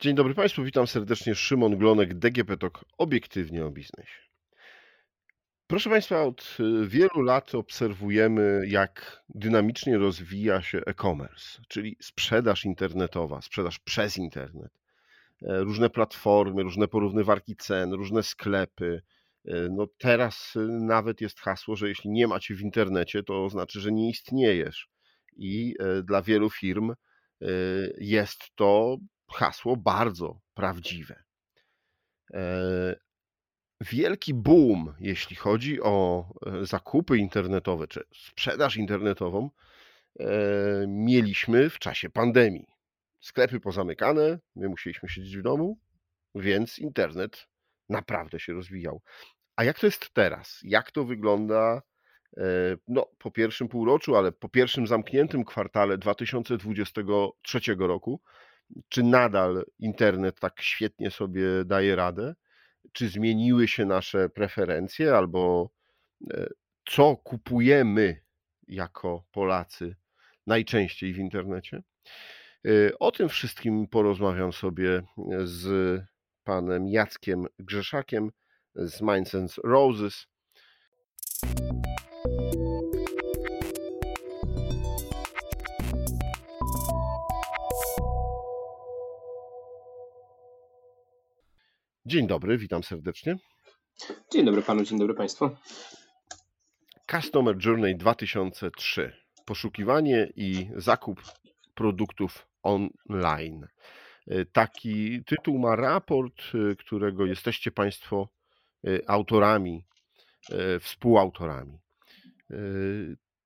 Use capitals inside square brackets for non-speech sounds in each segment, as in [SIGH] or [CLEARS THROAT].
Dzień dobry Państwu, witam serdecznie. Szymon Glonek, DGP TOK, obiektywnie o biznesie. Proszę Państwa, od y, wielu lat obserwujemy, jak dynamicznie rozwija się e-commerce, czyli sprzedaż internetowa, sprzedaż przez internet. E, różne platformy, różne porównywarki cen, różne sklepy. E, no teraz y, nawet jest hasło, że jeśli nie macie w internecie, to znaczy, że nie istniejesz. I e, dla wielu firm jest to hasło bardzo prawdziwe. E, wielki boom, jeśli chodzi o e, zakupy internetowe czy sprzedaż internetową, e, mieliśmy w czasie pandemii. Sklepy pozamykane, my musieliśmy siedzieć w domu, więc internet naprawdę się rozwijał. A jak to jest teraz? Jak to wygląda no, po pierwszym półroczu, ale po pierwszym zamkniętym kwartale 2023 roku? Czy nadal internet tak świetnie sobie daje radę? Czy zmieniły się nasze preferencje, albo e, co kupujemy jako Polacy najczęściej w internecie? E, o tym wszystkim porozmawiam sobie z panem Jackiem Grzeszakiem z Mindsense Roses. Dzień dobry, witam serdecznie. Dzień dobry panu, dzień dobry państwu. Customer Journey 2003. Poszukiwanie i zakup produktów online. E, taki tytuł ma raport, e, którego jesteście Państwo e, autorami, współautorami.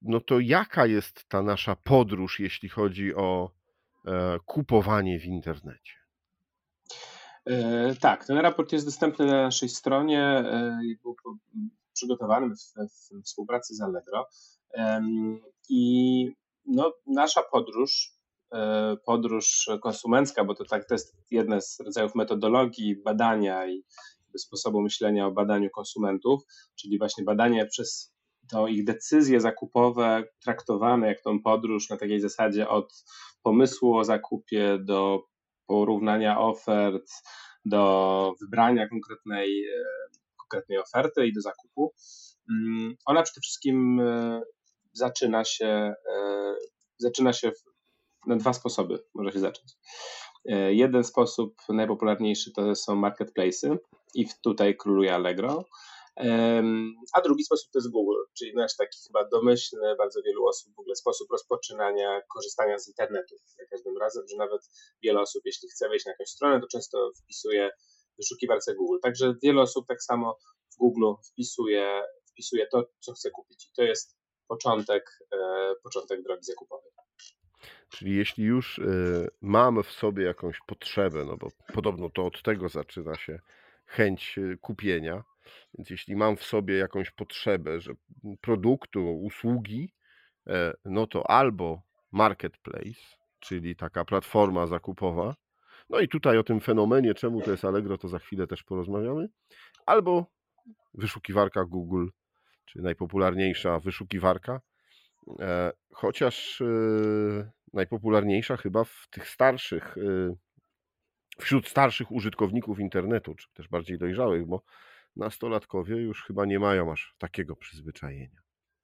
No to jaka jest ta nasza podróż, jeśli chodzi o kupowanie w internecie? E, tak, ten raport jest dostępny na naszej stronie e, był przygotowany w, w współpracy z Allegro. I no, nasza podróż, e, podróż konsumencka, bo to, tak, to jest jedna z rodzajów metodologii badania i sposobu myślenia o badaniu konsumentów, czyli właśnie badanie przez to ich decyzje zakupowe traktowane jak tą podróż na takiej zasadzie od pomysłu o zakupie do porównania ofert, do wybrania konkretnej, e, konkretnej oferty i do zakupu. Mm, ona przede wszystkim e, zaczyna się, e, zaczyna się na dwa sposoby, może się zacząć. Jeden sposób, najpopularniejszy, to są marketplacy i tutaj króluje Allegro. A drugi sposób to jest Google, czyli nasz taki chyba domyślny bardzo wielu osób w ogóle sposób rozpoczynania korzystania z internetu. Za każdym razem, że nawet wiele osób, jeśli chce wejść na jakąś stronę, to często wpisuje w wyszukiwarce Google. Także wiele osób tak samo w Google wpisuje, wpisuje to, co chce kupić. I to jest początek, e, początek drogi zakupowej. Czyli jeśli już e, mamy w sobie jakąś potrzebę, no bo podobno to od tego zaczyna się chęć e, kupienia, więc jeśli mam w sobie jakąś potrzebę, że produktu, usługi, e, no to albo marketplace, czyli taka platforma zakupowa. No i tutaj o tym fenomenie, czemu to jest Allegro, to za chwilę też porozmawiamy. Albo wyszukiwarka Google, czy najpopularniejsza wyszukiwarka, e, chociaż e, najpopularniejsza chyba w tych starszych, wśród starszych użytkowników internetu, czy też bardziej dojrzałych, bo nastolatkowie już chyba nie mają aż takiego przyzwyczajenia.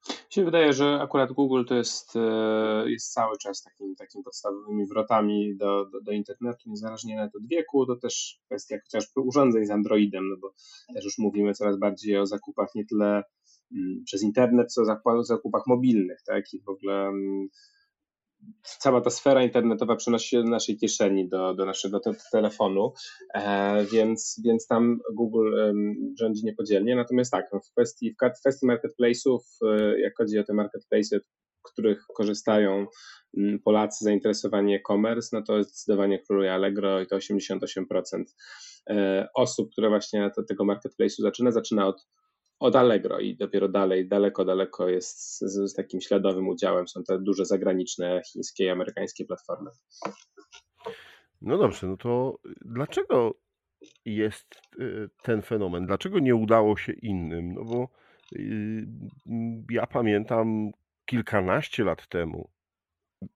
Mi się wydaje, że akurat Google to jest, e, jest cały czas takim, takim podstawowymi wrotami do, do, do internetu, niezależnie na to wieku, to też kwestia chociażby urządzeń z Androidem, no bo też już mówimy coraz bardziej o zakupach nie tyle mm, przez internet, co zakupach mobilnych, tak, i w ogóle mm, cała ta sfera internetowa przenosi się do naszej kieszeni, do, do naszego te, telefonu, e, więc, więc tam Google e, rządzi niepodzielnie. Natomiast tak, w, kwestii, w kwestii marketplace'ów, e, jak chodzi o te marketplace'y, których korzystają Polacy zainteresowani e-commerce, no to zdecydowanie króluje Allegro i to 88% e, osób, które właśnie tego marketplace'u zaczyna, zaczyna od od Allegro i dopiero dalej, daleko, daleko jest z, z, takim śladowym udziałem są te duże zagraniczne chińskie i amerykańskie platformy. No dobrze, no to dlaczego jest y, ten fenomen? Dlaczego nie udało się innym? No bo y, ja pamiętam kilkanaście lat temu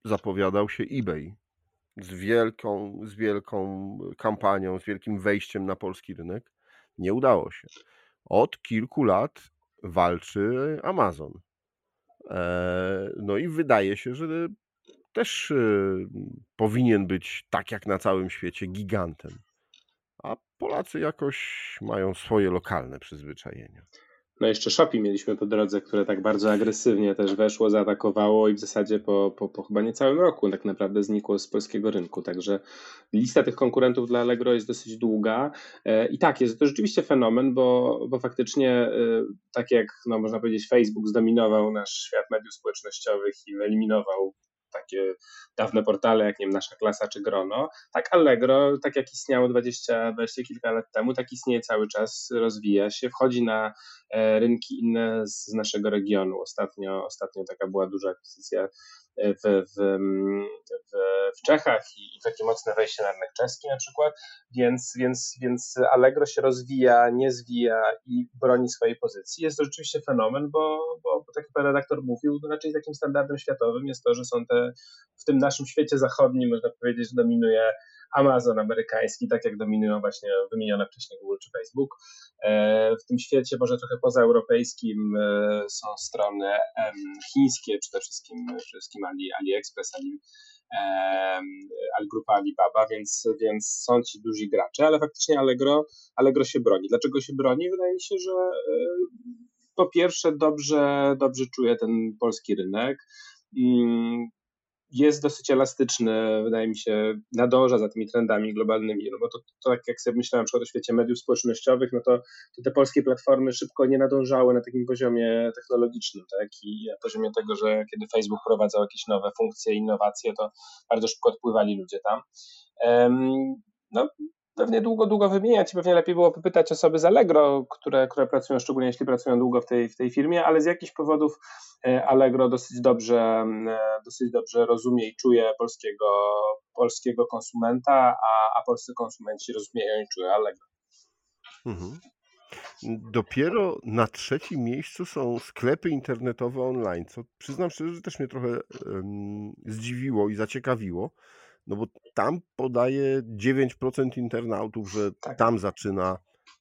zapowiadał się eBay z wielką, z wielką kampanią, z wielkim wejściem na polski rynek. Nie udało się. Od kilku lat walczy Amazon. E, no i wydaje się, że też e, powinien być tak jak na całym świecie gigantem. A Polacy jakoś mają swoje lokalne przyzwyczajenia. No jeszcze Shopee mieliśmy po drodze, które tak bardzo agresywnie też weszło, zaatakowało i w zasadzie po, po, po chyba niecałym roku tak naprawdę znikło z polskiego rynku. Także lista tych konkurentów dla Allegro jest dosyć długa. E, I tak, jest to rzeczywiście fenomen, bo, bo faktycznie e, tak jak no, można powiedzieć Facebook zdominował nasz świat mediów społecznościowych i wyeliminował takie dawne portale, jak nie wiem, Nasza Klasa czy Grono. Tak Allegro, tak jak istniało 20, 20 kilka lat temu, tak istnieje cały czas, rozwija się, wchodzi na e, rynki inne z naszego regionu. Ostatnio, ostatnio taka była duża akwizycja w, w, w, w Czechach i, i takie mocne wejście na rynek czeski na przykład, więc, więc, więc Allegro się rozwija, nie zwija i broni swojej pozycji. Jest to rzeczywiście fenomen, bo, bo, bo tak jak pan redaktor mówił, no raczej takim standardem światowym jest to, że są te, w tym naszym świecie zachodnim, można powiedzieć, że dominuje Amazon amerykański, tak jak dominują właśnie wymienione wcześniej Google czy Facebook. E, w tym świecie może trochę pozaeuropejskim e, są strony chińskie, przede wszystkim, przede wszystkim Ali, AliExpress, Ali, Grupa Alibaba, więc, więc są ci duzi gracze, ale faktycznie Allegro, Allegro się broni. Dlaczego się broni? Wydaje mi się, że e, po pierwsze dobrze, dobrze czuje ten polski rynek. Jest dosyć elastyczny, wydaje mi się, nadąża za tymi trendami globalnymi, no bo to, to tak jak sobie myślałem na o świecie mediów społecznościowych, no to, to te polskie platformy szybko nie nadążały na takim poziomie technologicznym, tak, i na poziomie tego, że kiedy Facebook prowadzał jakieś nowe funkcje, innowacje, to bardzo szybko odpływali ludzie tam. Um, no, pewnie długo, długo wymieniać i pewnie lepiej było pytać osoby z Allegro, które, które pracują, szczególnie jeśli pracują długo w tej, w tej firmie, ale z jakichś powodów e, Allegro dosyć dobrze, e, dosyć dobrze rozumie i czuje polskiego, polskiego konsumenta, a, a polscy konsumenci rozumieją i czują Allegro. Mhm. Dopiero na trzecim miejscu są sklepy internetowe online, co przyznam szczerze, że też mnie trochę um, zdziwiło i zaciekawiło no bo tam podaje 9% internautów, że tak. tam zaczyna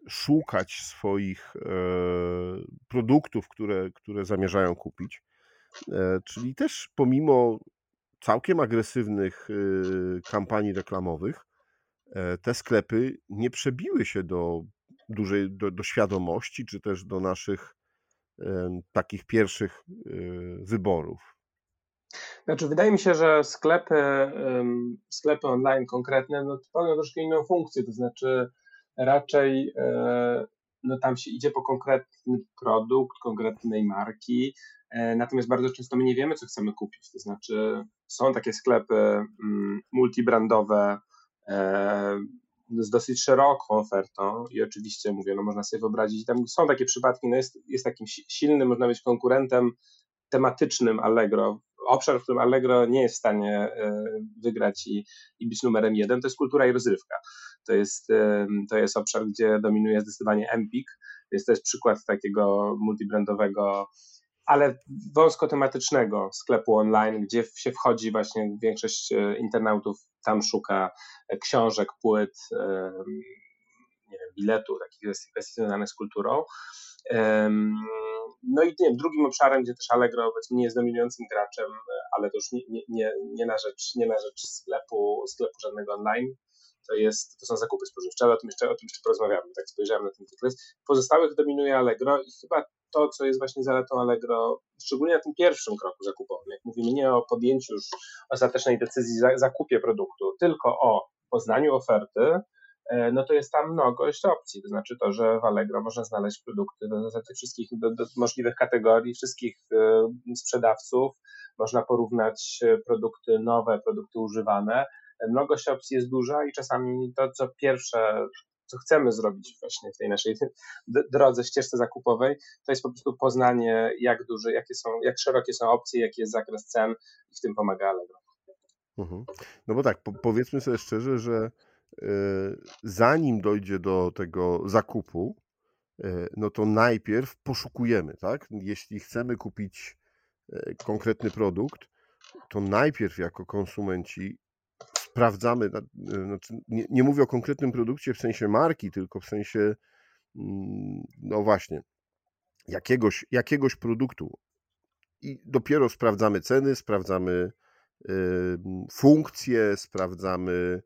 szukać swoich e, produktów, które, które zamierzają kupić. E, czyli też pomimo całkiem agresywnych e, kampanii reklamowych, te sklepy nie przebiły się do dużej, do, do świadomości, czy też do naszych takich pierwszych wyborów. Znaczy, wydaje mi się, że sklepy, sklepy online konkretne no, pełnią troszkę inną funkcję, to znaczy raczej e, no, tam się idzie po konkretny produkt, konkretnej marki, e, natomiast bardzo często my nie wiemy, co chcemy kupić, to znaczy są takie sklepy mm, multibrandowe e, z dosyć szeroką ofertą i oczywiście mówię, no można sobie wyobrazić, tam są takie przypadki, no jest, jest takim silnym, można być konkurentem tematycznym Allegro obszar, w którym Allegro nie jest w stanie e, wygrać i, i być numerem jeden, to jest kultura i rozrywka. To jest, e, to jest obszar, gdzie dominuje zdecydowanie Empik, jest przykład takiego multibrandowego ale wąsko tematycznego sklepu online, gdzie się wchodzi właśnie większość e, internautów tam szuka książek, płyt, nie wiem, biletu, takich kwestii związanych z kulturą. No i nie wiem, drugim obszarem, gdzie też Allegro powiedzmy nie jest dominującym graczem, ale to już nie, nie, nie, na, rzecz, nie na rzecz sklepu, sklepu żadnego online, to, jest, to są zakupy spożywcze, ale o tym jeszcze, o tym jeszcze porozmawiamy, tak spojrzałem na ten wykres. Pozostałych dominuje Allegro i chyba to, co jest właśnie zaletą Allegro, szczególnie na tym pierwszym kroku zakupowym, jak mówimy nie o podjęciu już ostatecznej decyzji zakupie produktu, tylko o poznaniu oferty, E, no to jest tam mnogość opcji. To znaczy to, że w Allegro można znaleźć produkty do, tych wszystkich do, do możliwych kategorii, wszystkich e, sprzedawców. Można porównać e, produkty nowe, produkty używane. Mnogość opcji jest duża i czasami to, co pierwsze, co chcemy zrobić właśnie w tej naszej drodze, ścieżce zakupowej, to jest po prostu poznanie, jak duże, jakie są, jak szerokie są opcje, jaki jest zakres cen i w tym pomaga Allegro. Mhm. No bo tak, po, powiedzmy sobie szczerze, że E, zanim dojdzie do tego zakupu, e, no to najpierw poszukujemy, tak? Jeśli chcemy kupić e, konkretny produkt, to najpierw jako konsumenci sprawdzamy, znaczy nie, nie mówię o konkretnym produkcie w sensie marki, tylko w sensie, mm, no właśnie, jakiegoś, jakiegoś produktu. I dopiero sprawdzamy ceny, sprawdzamy funkcje, sprawdzamy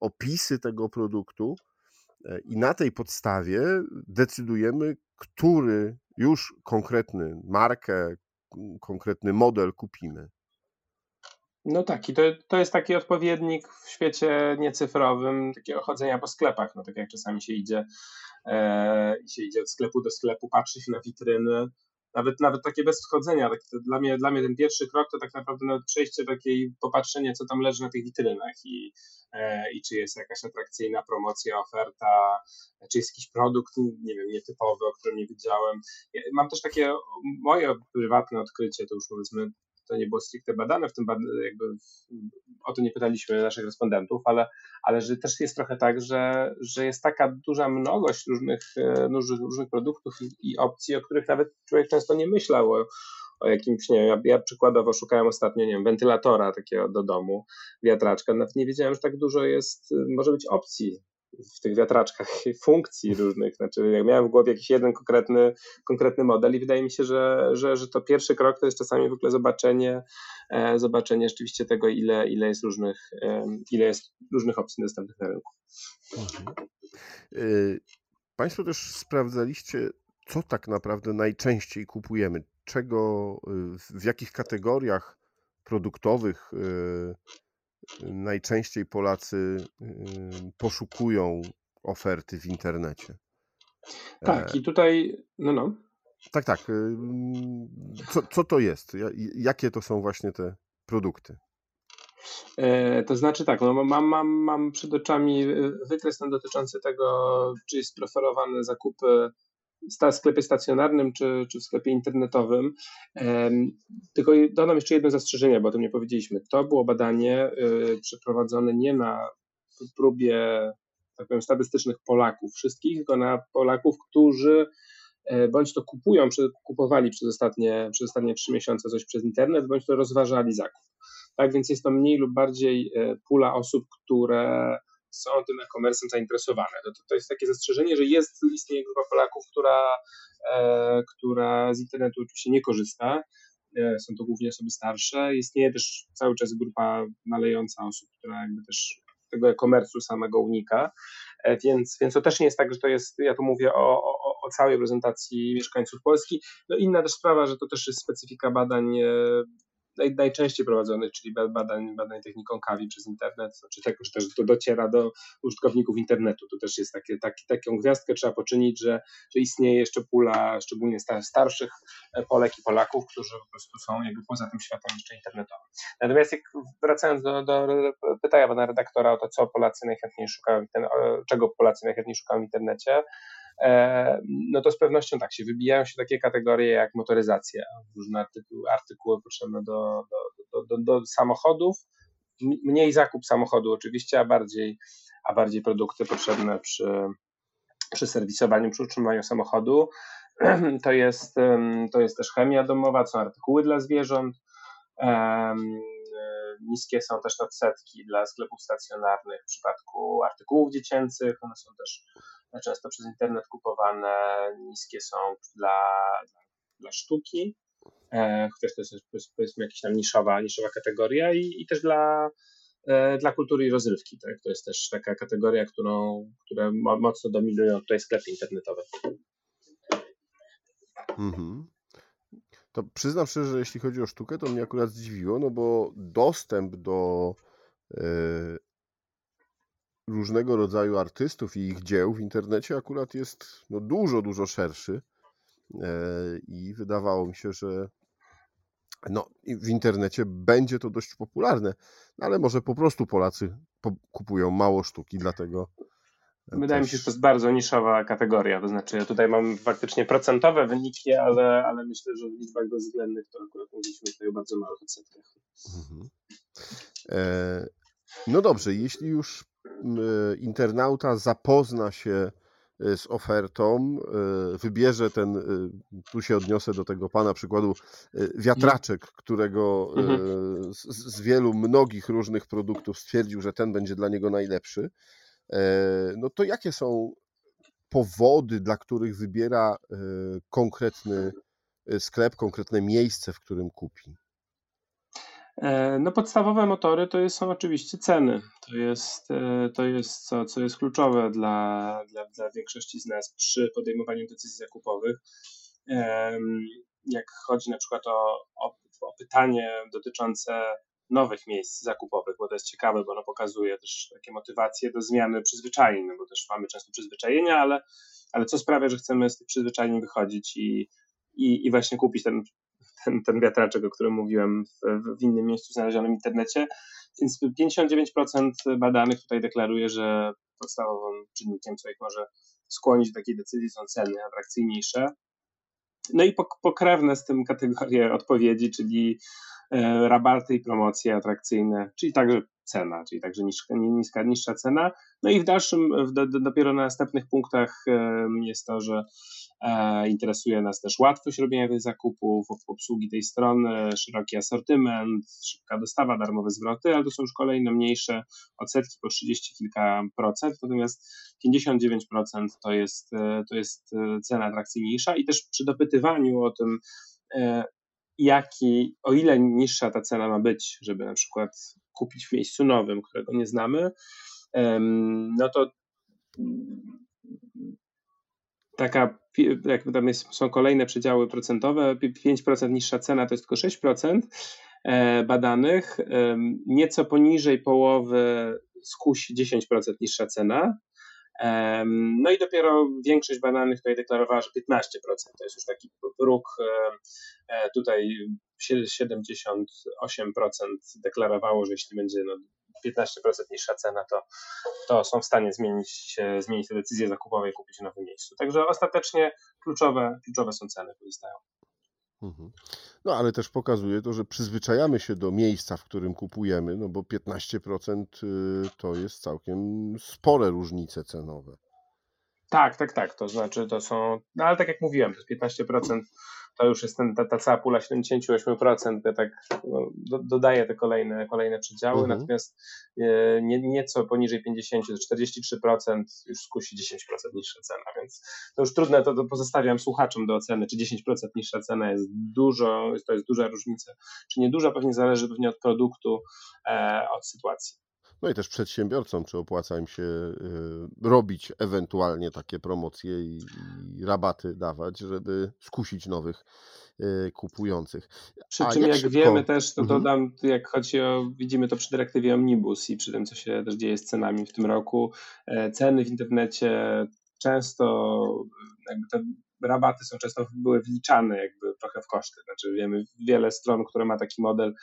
opisy tego produktu e, i na tej podstawie decydujemy, który już konkretny markę, konkretny model kupimy. No tak, i to, to jest taki odpowiednik w świecie niecyfrowym takiego chodzenia po sklepach. No tak jak czasami się idzie, e, się idzie od sklepu do sklepu, patrzy się na witryny, nawet, nawet takie bez wchodzenia. Tak, dla, mnie, dla mnie ten pierwszy krok to tak naprawdę nawet przejście takiej, popatrzenie, co tam leży na tych witrynach i, e, i czy jest jakaś atrakcyjna promocja, oferta, czy jest jakiś produkt, nie wiem, nietypowy, o którym nie wiedziałem. Mam też takie moje prywatne odkrycie, to już powiedzmy to nie było stricte badane, w tym jakby o to nie pytaliśmy naszych respondentów, ale, ale że też jest trochę tak, że, że jest taka duża mnogość różnych, e, różnych, różnych produktów i, opcji, o których nawet człowiek często nie myślał, o, o jakimś, nie wiem, ja, ja, przykładowo szukałem ostatnio, nie wiem, wentylatora takiego do domu, wiatraczka, nawet nie wiedziałem, że tak dużo jest, może być opcji w tych wiatraczkach [LAUGHS] funkcji różnych. Znaczy, jak miałem w głowie jakiś jeden konkretny, konkretny model i wydaje mi się, że, że, że to pierwszy krok to jest czasami w ogóle zobaczenie, e, zobaczenie rzeczywiście tego, ile, ile jest różnych, e, ile jest różnych opcji dostępnych na rynku. Mhm. E, państwo też sprawdzaliście, co tak naprawdę najczęściej kupujemy, czego, w jakich kategoriach produktowych najczęściej Polacy poszukują oferty w internecie. Tak, e, i tutaj, no no. Tak, tak. Co, co to jest? Jakie to są właśnie te produkty? E, to znaczy tak, no mam, mam, mam przed oczami e, wykres dotyczący tego, czy jest preferowane zakupy w sklepie stacjonarnym czy, czy w sklepie internetowym. Tylko dodam jeszcze jedno zastrzeżenie, bo o tym nie powiedzieliśmy. To było badanie y, przeprowadzone nie na próbie tak powiem, statystycznych Polaków wszystkich, tylko na Polaków, którzy e, bądź to kupują, kupowali przez ostatnie, przez ostatnie trzy miesiące coś przez internet, bądź to rozważali zakup. Tak więc jest to mniej lub bardziej e, pula osób, które są tym e-commerce'em zainteresowane. To, to jest takie zastrzeżenie, że jest, istnieje grupa Polaków, która, e, która z internetu oczywiście nie korzysta. E, są to głównie osoby starsze. Istnieje też cały czas grupa nalejąca osób, która jakby też tego e-commerce'u samego unika. E, więc, więc to też nie jest tak, że to jest, ja tu mówię o, o, o całej prezentacji mieszkańców Polski. No inna też sprawa, że to też jest specyfika badań e, naj, najczęściej prowadzonych, czyli badań, badań techniką kawi przez internet, znaczy tego, że też to dociera do użytkowników internetu. To też jest takie, taki, taką gwiazdkę trzeba poczynić, że, że istnieje jeszcze pula szczególnie starszych e, Polek i Polaków, którzy po prostu są jakby poza tym światem jeszcze internetowym. Natomiast jak wracając do, do pytania pana redaktora o to, co Polacy najchętniej szukają, czego Polacy najchętniej szukają w internecie, E, no to z pewnością tak się wybijają się takie kategorie jak motoryzacja, różne artykuły, artykuły potrzebne do, do, do, do, samochodów, mniej zakup samochodu oczywiście, a bardziej, a bardziej produkty potrzebne przy, przy serwisowaniu, przy utrzymaniu samochodu. [CLEARS THROAT] To jest, to jest też chemia domowa, są artykuły dla zwierząt. Niskie są też odsetki dla sklepów stacjonarnych w przypadku artykułów dziecięcych. One są też często przez internet kupowane, niskie są dla, dla sztuki, e, chociaż to jest powiedzmy jakaś tam niszowa, niszowa kategoria i, i też dla, e, dla kultury i rozrywki. Tak? To jest też taka kategoria, którą, które mocno dominują tutaj sklepy internetowe. Mhm. To przyznam szczerze, że jeśli chodzi o sztukę, to mnie akurat zdziwiło, no bo dostęp do e, różnego rodzaju artystów i ich dzieł w internecie akurat jest no, dużo, dużo szerszy. E, I wydawało mi się, że no, w internecie będzie to dość popularne, no, ale może po prostu Polacy kupują mało sztuki, dlatego. Wydaje też... mi się, że to jest bardzo niszowa kategoria. To znaczy, ja tutaj mam faktycznie procentowe wyniki, ale, ale myślę, że w liczbach bezwzględnych to akurat mówiliśmy tutaj o bardzo małych odsetkach. Mhm. E, no dobrze, jeśli już internauta zapozna się z ofertą, wybierze ten, tu się odniosę do tego pana przykładu, wiatraczek, którego mhm. z, z wielu, mnogich różnych produktów stwierdził, że ten będzie dla niego najlepszy, no to jakie są powody, dla których wybiera konkretny sklep, konkretne miejsce, w którym kupi? E, no podstawowe motory to są oczywiście ceny. To jest, e, to jest co, co jest kluczowe dla, dla, dla większości z nas przy podejmowaniu decyzji zakupowych. Jak chodzi na przykład o, o, o pytanie dotyczące nowych miejsc zakupowych, bo to jest ciekawe, bo ono pokazuje też takie motywacje do zmiany przyzwyczajeń, no bo też mamy często przyzwyczajenia, ale, ale co sprawia, że chcemy z tych przyzwyczajeń wychodzić i, i, i właśnie kupić ten ten, ten wiatraczek, o którym mówiłem w, w innym miejscu znalezionym w internecie. Więc 59% badanych tutaj deklaruje, że podstawowym czynnikiem, co ich może skłonić do takiej decyzji, są ceny atrakcyjniejsze. No i pokrewne z tym kategorie odpowiedzi, czyli e, rabaty i promocje atrakcyjne, czyli także cena, czyli także niska, niska niższa cena. No i w dalszym, w do, dopiero na następnych punktach jest to, że e, interesuje nas też łatwość robienia tych zakupów, obsługi tej strony, szeroki asortyment, szybka dostawa, darmowe zwroty, ale to są już kolejne mniejsze odsetki po 30 kilka procent, natomiast 59% to jest, e, to jest e, cena atrakcyjniejsza i też przy dopytywaniu o tym, jaki, o ile niższa ta cena ma być, żeby na przykład kupić w miejscu nowym, którego nie znamy, no to taka, jak tam jest, są kolejne przedziały procentowe, 5% niższa cena to jest tylko 6% e, badanych, nieco poniżej połowy skusi 10% niższa cena, no i dopiero większość badanych tutaj deklarowała, że 15% to jest już taki próg. E, tutaj 78% deklarowało, że jeśli będzie no 15% niższa cena, to, to są w stanie zmienić, zmienić te decyzje zakupowe i kupić w nowym miejscu. Także ostatecznie kluczowe, kluczowe są ceny, pozostają. Mhm. No ale też pokazuje to, że przyzwyczajamy się do miejsca, w którym kupujemy, no bo 15% y, to jest całkiem spore różnice cenowe. Tak, tak, tak. To znaczy, to są, no ale tak jak mówiłem, to jest 15% to już jest ten, ta, ta cała pula 78%, ja tak no, do, dodaję te kolejne, kolejne przedziały, mhm. natomiast e, nie, nieco poniżej 50, 43% już skusi 10% niższa cena, więc to już trudne, to, to pozostawiam słuchaczom do oceny, czy 10% niższa cena jest dużo, to jest duża różnica, czy nie duża, pewnie zależy pewnie od produktu, e, od sytuacji. No i też przedsiębiorcom, czy opłaca im się y, robić ewentualnie takie promocje i, i rabaty dawać, żeby skusić nowych y, kupujących. Przy A czym jak, jak szybko... wiemy też, to mhm. dodam, jak chodzi o, widzimy to przy dyrektywie Omnibus i przy tym, co się też dzieje z cenami w tym roku, e, ceny w internecie często jakby te rabaty są często były wliczane jakby trochę w koszty. Znaczy wiemy wiele stron, które ma taki model,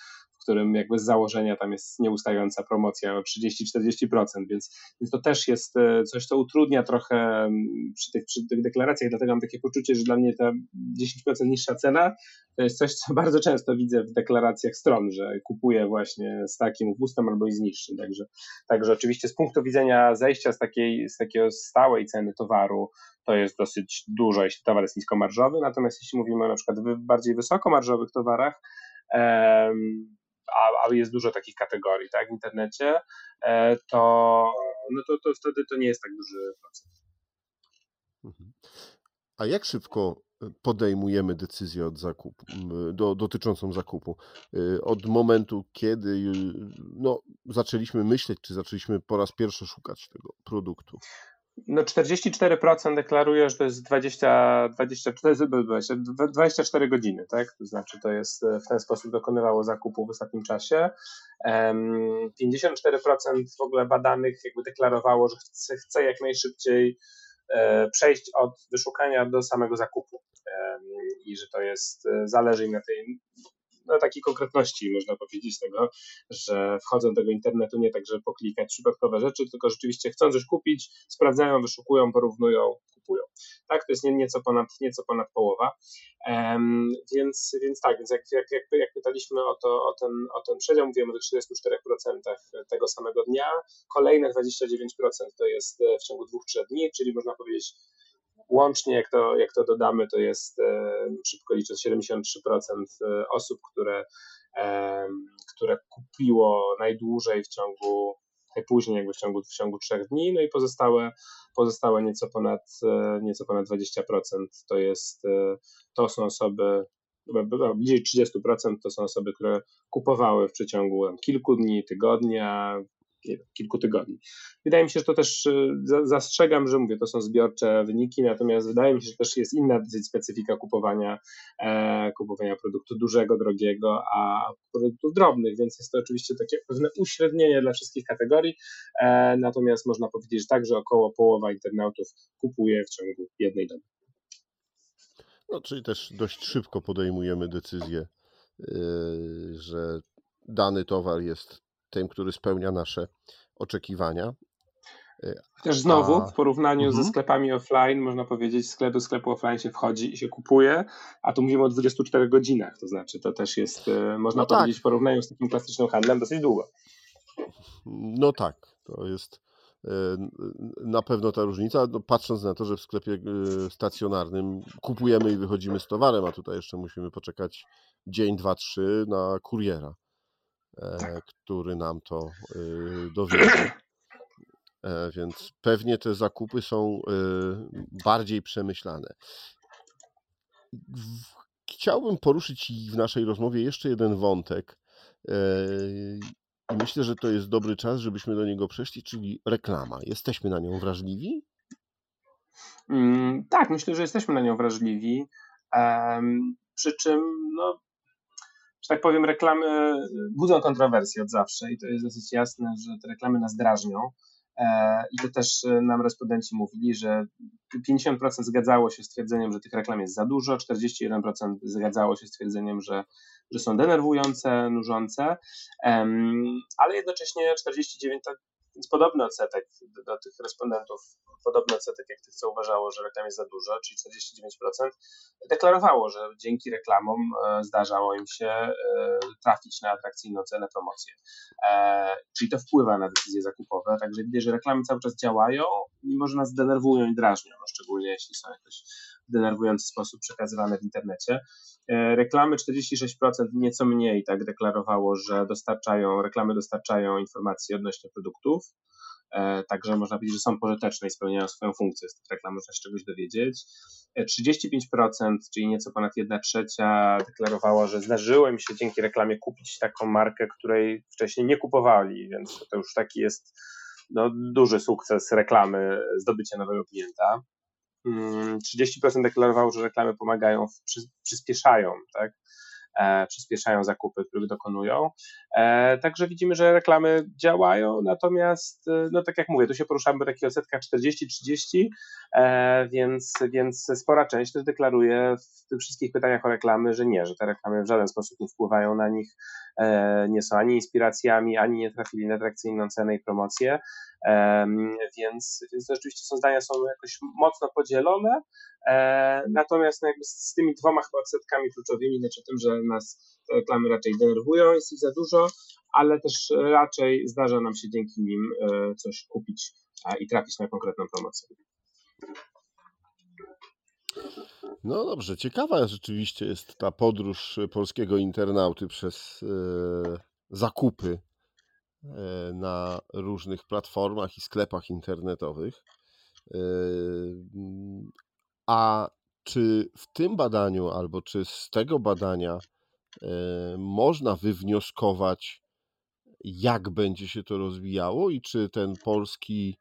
w którym jakby z założenia tam jest nieustająca promocja o 30-40%, więc, więc to też jest e, coś, co utrudnia trochę mm, przy tych, przy tych deklaracjach, dlatego mam takie poczucie, że dla mnie ta 10% niższa cena to jest coś, co [LAUGHS] bardzo często widzę w deklaracjach stron, że kupuję właśnie z takim wustem albo i z niższym, także, także oczywiście z punktu widzenia zejścia z takiej, z takiej stałej ceny towaru to jest dosyć dużo, jeśli towar jest niskomarżowy, natomiast jeśli mówimy na przykład o bardziej wysokomarżowych towarach, a, a jest dużo takich kategorii tak, w internecie, e, to, no to, to wtedy to nie jest tak duży procent. Mhm. A jak szybko podejmujemy decyzję od zakupu, do, dotyczącą zakupu? Y, od momentu, kiedy no, zaczęliśmy myśleć, czy zaczęliśmy po raz pierwszy szukać tego produktu? No 44% deklaruje, że to jest 20, 20, 24 godziny, tak? To znaczy to jest w ten sposób dokonywało zakupu w ostatnim czasie. 54% w ogóle badanych jakby deklarowało, że chce, chce jak najszybciej e, przejść od wyszukania do samego zakupu i że to jest, e, zależy im na tej no, takiej konkretności, można powiedzieć, tego, że wchodzą do tego internetu nie tak, żeby poklikać przypadkowe rzeczy, tylko rzeczywiście chcą coś kupić, sprawdzają, wyszukują, porównują, kupują. Tak, to jest nieco ponad, nieco ponad połowa. Um, więc, więc tak, więc jak, jak, jak, jak pytaliśmy o, to, o, ten, o ten przedział, mówiłem o tych 34% tego samego dnia, kolejne 29% to jest w ciągu dwóch, trzech dni, czyli można powiedzieć łącznie, jak to, jak to dodamy, to jest szybko licząc 73% osób, które, które kupiło najdłużej w ciągu najpóźniej jakby w ciągu, w ciągu trzech dni, no i pozostałe, pozostałe nieco ponad, e, nieco ponad 20% to jest, e, to są osoby, bliżej 30% to są osoby, które kupowały w przeciągu kilku dni, tygodnia, kilku tygodni. Wydaje mi się, że to też y, zastrzegam, że mówię, to są zbiorcze wyniki, natomiast wydaje mi się, że też jest inna specyfika kupowania, e, kupowania produktu dużego, drogiego, a produktów drobnych, więc jest to oczywiście takie pewne uśrednienie dla wszystkich kategorii, e, natomiast można powiedzieć że około połowa internautów kupuje w ciągu jednej doby. No, czyli też dość szybko podejmujemy decyzję, y, że dany towar jest tym, który spełnia nasze oczekiwania. Też znowu a... w porównaniu mhm. ze sklepami offline, można powiedzieć, sklepy sklepu offline się wchodzi i się kupuje, a tu mówimy o 24 godzinach, to znaczy to też jest, e, można no tak. powiedzieć, tak. w porównaniu z takim klasycznym handlem dosyć długo. No tak, to jest e, na pewno ta różnica, no patrząc na to, że w sklepie e, stacjonarnym kupujemy i wychodzimy z towarem, a tutaj jeszcze musimy poczekać dzień, dwa, trzy na kuriera. E, tak. który nam to e, dowiezie. E, więc pewnie te zakupy są bardziej przemyślane. Chciałbym poruszyć w naszej rozmowie jeszcze jeden wątek. I myślę, że to jest dobry czas, żebyśmy do niego przeszli, czyli reklama. Jesteśmy na nią wrażliwi? Mm, tak, myślę, że jesteśmy na nią wrażliwi. przy czym no, że tak powiem, reklamy budzą kontrowersje od zawsze i to jest dosyć jasne, że te reklamy nas drażnią. E, I to też e, nam respondenci mówili, że 50% zgadzało się z twierdzeniem, że tych reklam jest za dużo, 41% zgadzało się z twierdzeniem, że, że są denerwujące, nużące, ale jednocześnie 49% więc podobny odsetek do, do tych respondentów, podobny odsetek jak tych, co uważało, że reklam jest za dużo, czyli 49%, deklarowało, że dzięki reklamom e, zdarzało im się e, trafić na atrakcyjną cenę promocję. E, czyli to wpływa na decyzje zakupowe, także widać, że reklamy cały czas działają, mimo że nas denerwują i drażnią, no szczególnie jeśli są jakoś w denerwujący sposób przekazywane w internecie. Reklamy 46%, nieco mniej tak deklarowało, że dostarczają, reklamy dostarczają informacji odnośnie produktów, E, także można powiedzieć, że są pożyteczne i spełniają swoją funkcję. Z tych reklam można się czegoś dowiedzieć. 35%, e, czyli nieco ponad 1 trzecia, deklarowało, że zdarzyło im się dzięki reklamie kupić taką markę, której wcześniej nie kupowali, więc to już taki jest no, duży sukces reklamy, zdobycia nowego klienta. 30% mm, deklarowało, że reklamy pomagają, przyspieszają tak, E, przyspieszają zakupy, których dokonują. E, także widzimy, że reklamy działają, natomiast, e, no tak jak mówię, tu się poruszamy w takich odsetkach 40-30, więc, więc spora część też deklaruje w tych wszystkich pytaniach o reklamy, że nie, że te reklamy w żaden sposób nie wpływają na nich, nie są ani inspiracjami, ani nie trafili na atrakcyjną cenę i promocję, więc, więc rzeczywiście są zdania są jakoś mocno podzielone, natomiast no jakby z tymi dwoma chyba odsetkami kluczowymi, znaczy tym, że nas te reklamy raczej denerwują, jest ich za dużo, ale też raczej zdarza nam się dzięki nim e, coś kupić i trafić na konkretną promocję. No dobrze, ciekawa rzeczywiście jest ta podróż polskiego internauty przez e, zakupy e, na różnych platformach i sklepach internetowych. E, a czy w tym badaniu, albo czy z tego badania e, można wywnioskować, jak będzie się to rozwijało i czy ten polski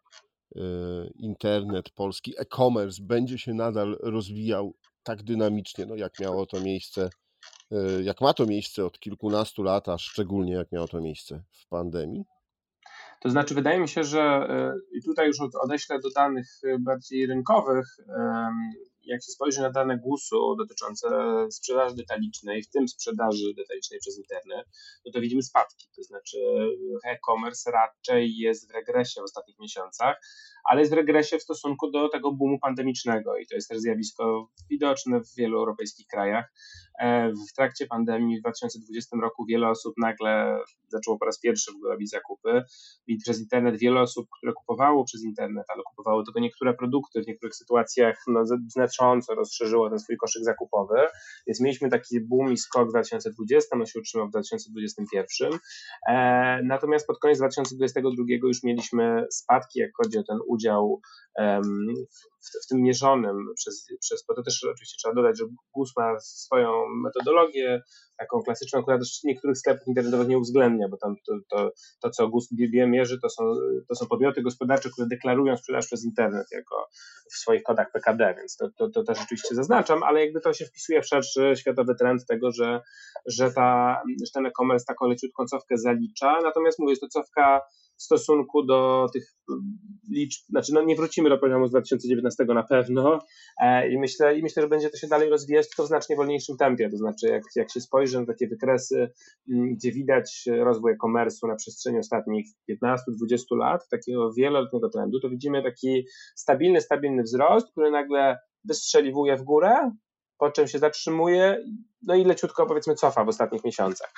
e, internet, polski e-commerce będzie się nadal rozwijał tak dynamicznie, no jak miało to miejsce, e, jak ma to miejsce od kilkunastu lat, a szczególnie jak miało to miejsce w pandemii? To znaczy, wydaje mi się, że i tutaj już odeślę do danych bardziej rynkowych, jak się spojrzy na dane GUS-u dotyczące sprzedaży detalicznej, w tym sprzedaży detalicznej przez internet, no to widzimy spadki. To znaczy e-commerce raczej jest w regresie w ostatnich miesiącach, ale jest w regresie w stosunku do tego boomu pandemicznego i to jest też zjawisko widoczne w wielu europejskich krajach. E, w trakcie pandemii w 2020 roku wiele osób nagle zaczęło po raz pierwszy w ogóle robić zakupy i przez internet wiele osób, które kupowało przez internet, ale kupowało tylko niektóre produkty, w niektórych sytuacjach no, znacząco rozszerzyło ten swój koszyk zakupowy, więc mieliśmy taki boom i skok w 2020, on się utrzymał w 2021, e, natomiast pod koniec 2022 już mieliśmy spadki, jak chodzi o ten udział w, w, tym mierzonym przez, przez, bo to też oczywiście trzeba dodać, że GUS ma swoją metodologię, taką klasyczną, która też niektórych sklepów internetowych nie uwzględnia, bo tam to, to, to co GUS mierzy, to są, to są podmioty gospodarcze, które deklarują sprzedaż przez internet jako w swoich kodach PKD, więc to, to, to też rzeczywiście zaznaczam, ale jakby to się wpisuje w szerszy światowy trend tego, że, że, ta, że ten e-commerce taką leciutką cofkę zalicza, natomiast mówię, jest to cofka w stosunku do tych liczb, znaczy no nie wrócimy do poziomu z 2019 na pewno e, i myślę, i myślę, że będzie to się dalej rozwijać tylko w znacznie wolniejszym tempie, to znaczy jak, jak się spojrzy na takie wykresy, mm, gdzie widać rozwój e-commerce'u na przestrzeni ostatnich 15-20 lat, takiego wieloletniego trendu, to widzimy taki stabilny, stabilny wzrost, który nagle wystrzeliwuje w górę, po czym się zatrzymuje, no i leciutko powiedzmy cofa w ostatnich miesiącach.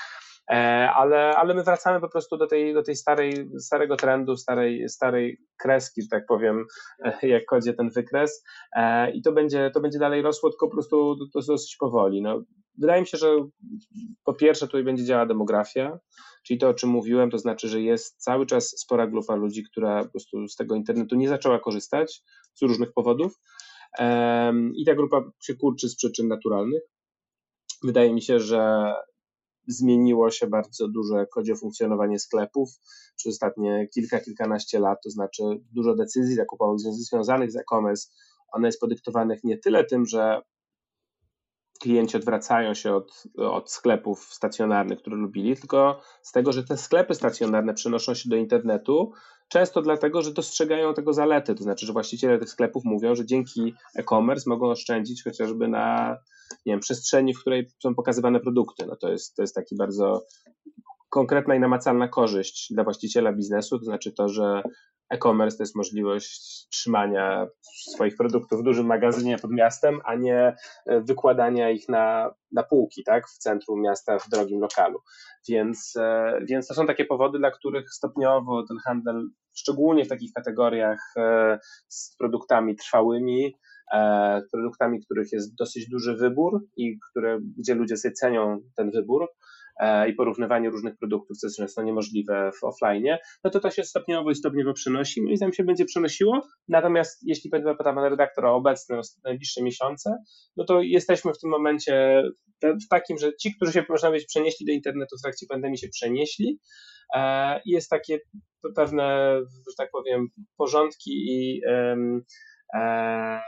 E, ale, ale my wracamy po prostu do tej, do tej starej, starego trendu, starej, starej kreski, że tak powiem, e, jak chodzi ten wykres e, i to będzie, to będzie dalej rosło, tylko po prostu to dosyć powoli. No, wydaje mi się, że po pierwsze tutaj będzie działała demografia, czyli to, o czym mówiłem, to znaczy, że jest cały czas spora grupa ludzi, która po prostu z tego internetu nie zaczęła korzystać z różnych powodów i ta grupa się kurczy z przyczyn naturalnych. Wydaje mi się, że zmieniło się bardzo dużo, jak chodzi o funkcjonowanie sklepów przez ostatnie kilka, kilkanaście lat, to znaczy dużo decyzji zakupowych związanych z e-commerce, one jest podyktowanych nie tyle tym, że klienci odwracają się od, od sklepów stacjonarnych, które lubili, tylko z tego, że te sklepy stacjonarne przenoszą się do internetu, często dlatego, że dostrzegają tego zalety, to znaczy, że właściciele tych sklepów mówią, że dzięki e-commerce mogą oszczędzić chociażby na nie wiem, przestrzeni, w której są pokazywane produkty. No to jest, to jest taki bardzo konkretna i namacalna korzyść dla właściciela biznesu, to znaczy to, że e-commerce to jest możliwość trzymania swoich produktów w dużym magazynie pod miastem, a nie e, wykładania ich na, na półki tak, w centrum miasta w drogim lokalu. Więc, e, więc to są takie powody, dla których stopniowo ten handel, szczególnie w takich kategoriach e, z produktami trwałymi, produktami, których jest dosyć duży wybór i które, gdzie ludzie sobie cenią ten wybór, E, i porównywanie różnych produktów, co jest często niemożliwe w offline, no to to się stopniowo i stopniowo przenosi. Moim zdaniem się będzie przenosiło. Natomiast jeśli będzie pyta pan redaktora o obecne najbliższe miesiące, no to jesteśmy w tym momencie w takim, że ci, którzy się można powiedzieć przenieśli do internetu w trakcie pandemii, się przenieśli. E, jest takie pewne, że tak powiem, porządki i e,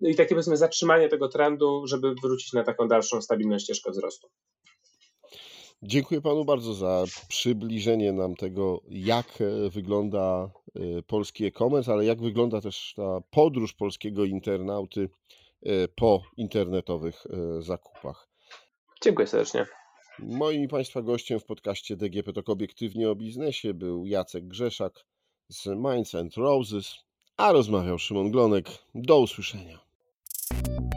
i takie powiedzmy zatrzymanie tego trendu, żeby wrócić na taką dalszą stabilną ścieżkę wzrostu. Dziękuję panu bardzo za przybliżenie nam tego, jak e, wygląda e, polski e-commerce, ale jak wygląda też ta podróż polskiego internauty e, po internetowych zakupach. Dziękuję serdecznie. Moim Państwa gościem w podcaście DGP Tok Obiektywnie o Biznesie był Jacek Grzeszak z Minds and Roses, a rozmawiał Szymon Glonek. Do usłyszenia. Thanks.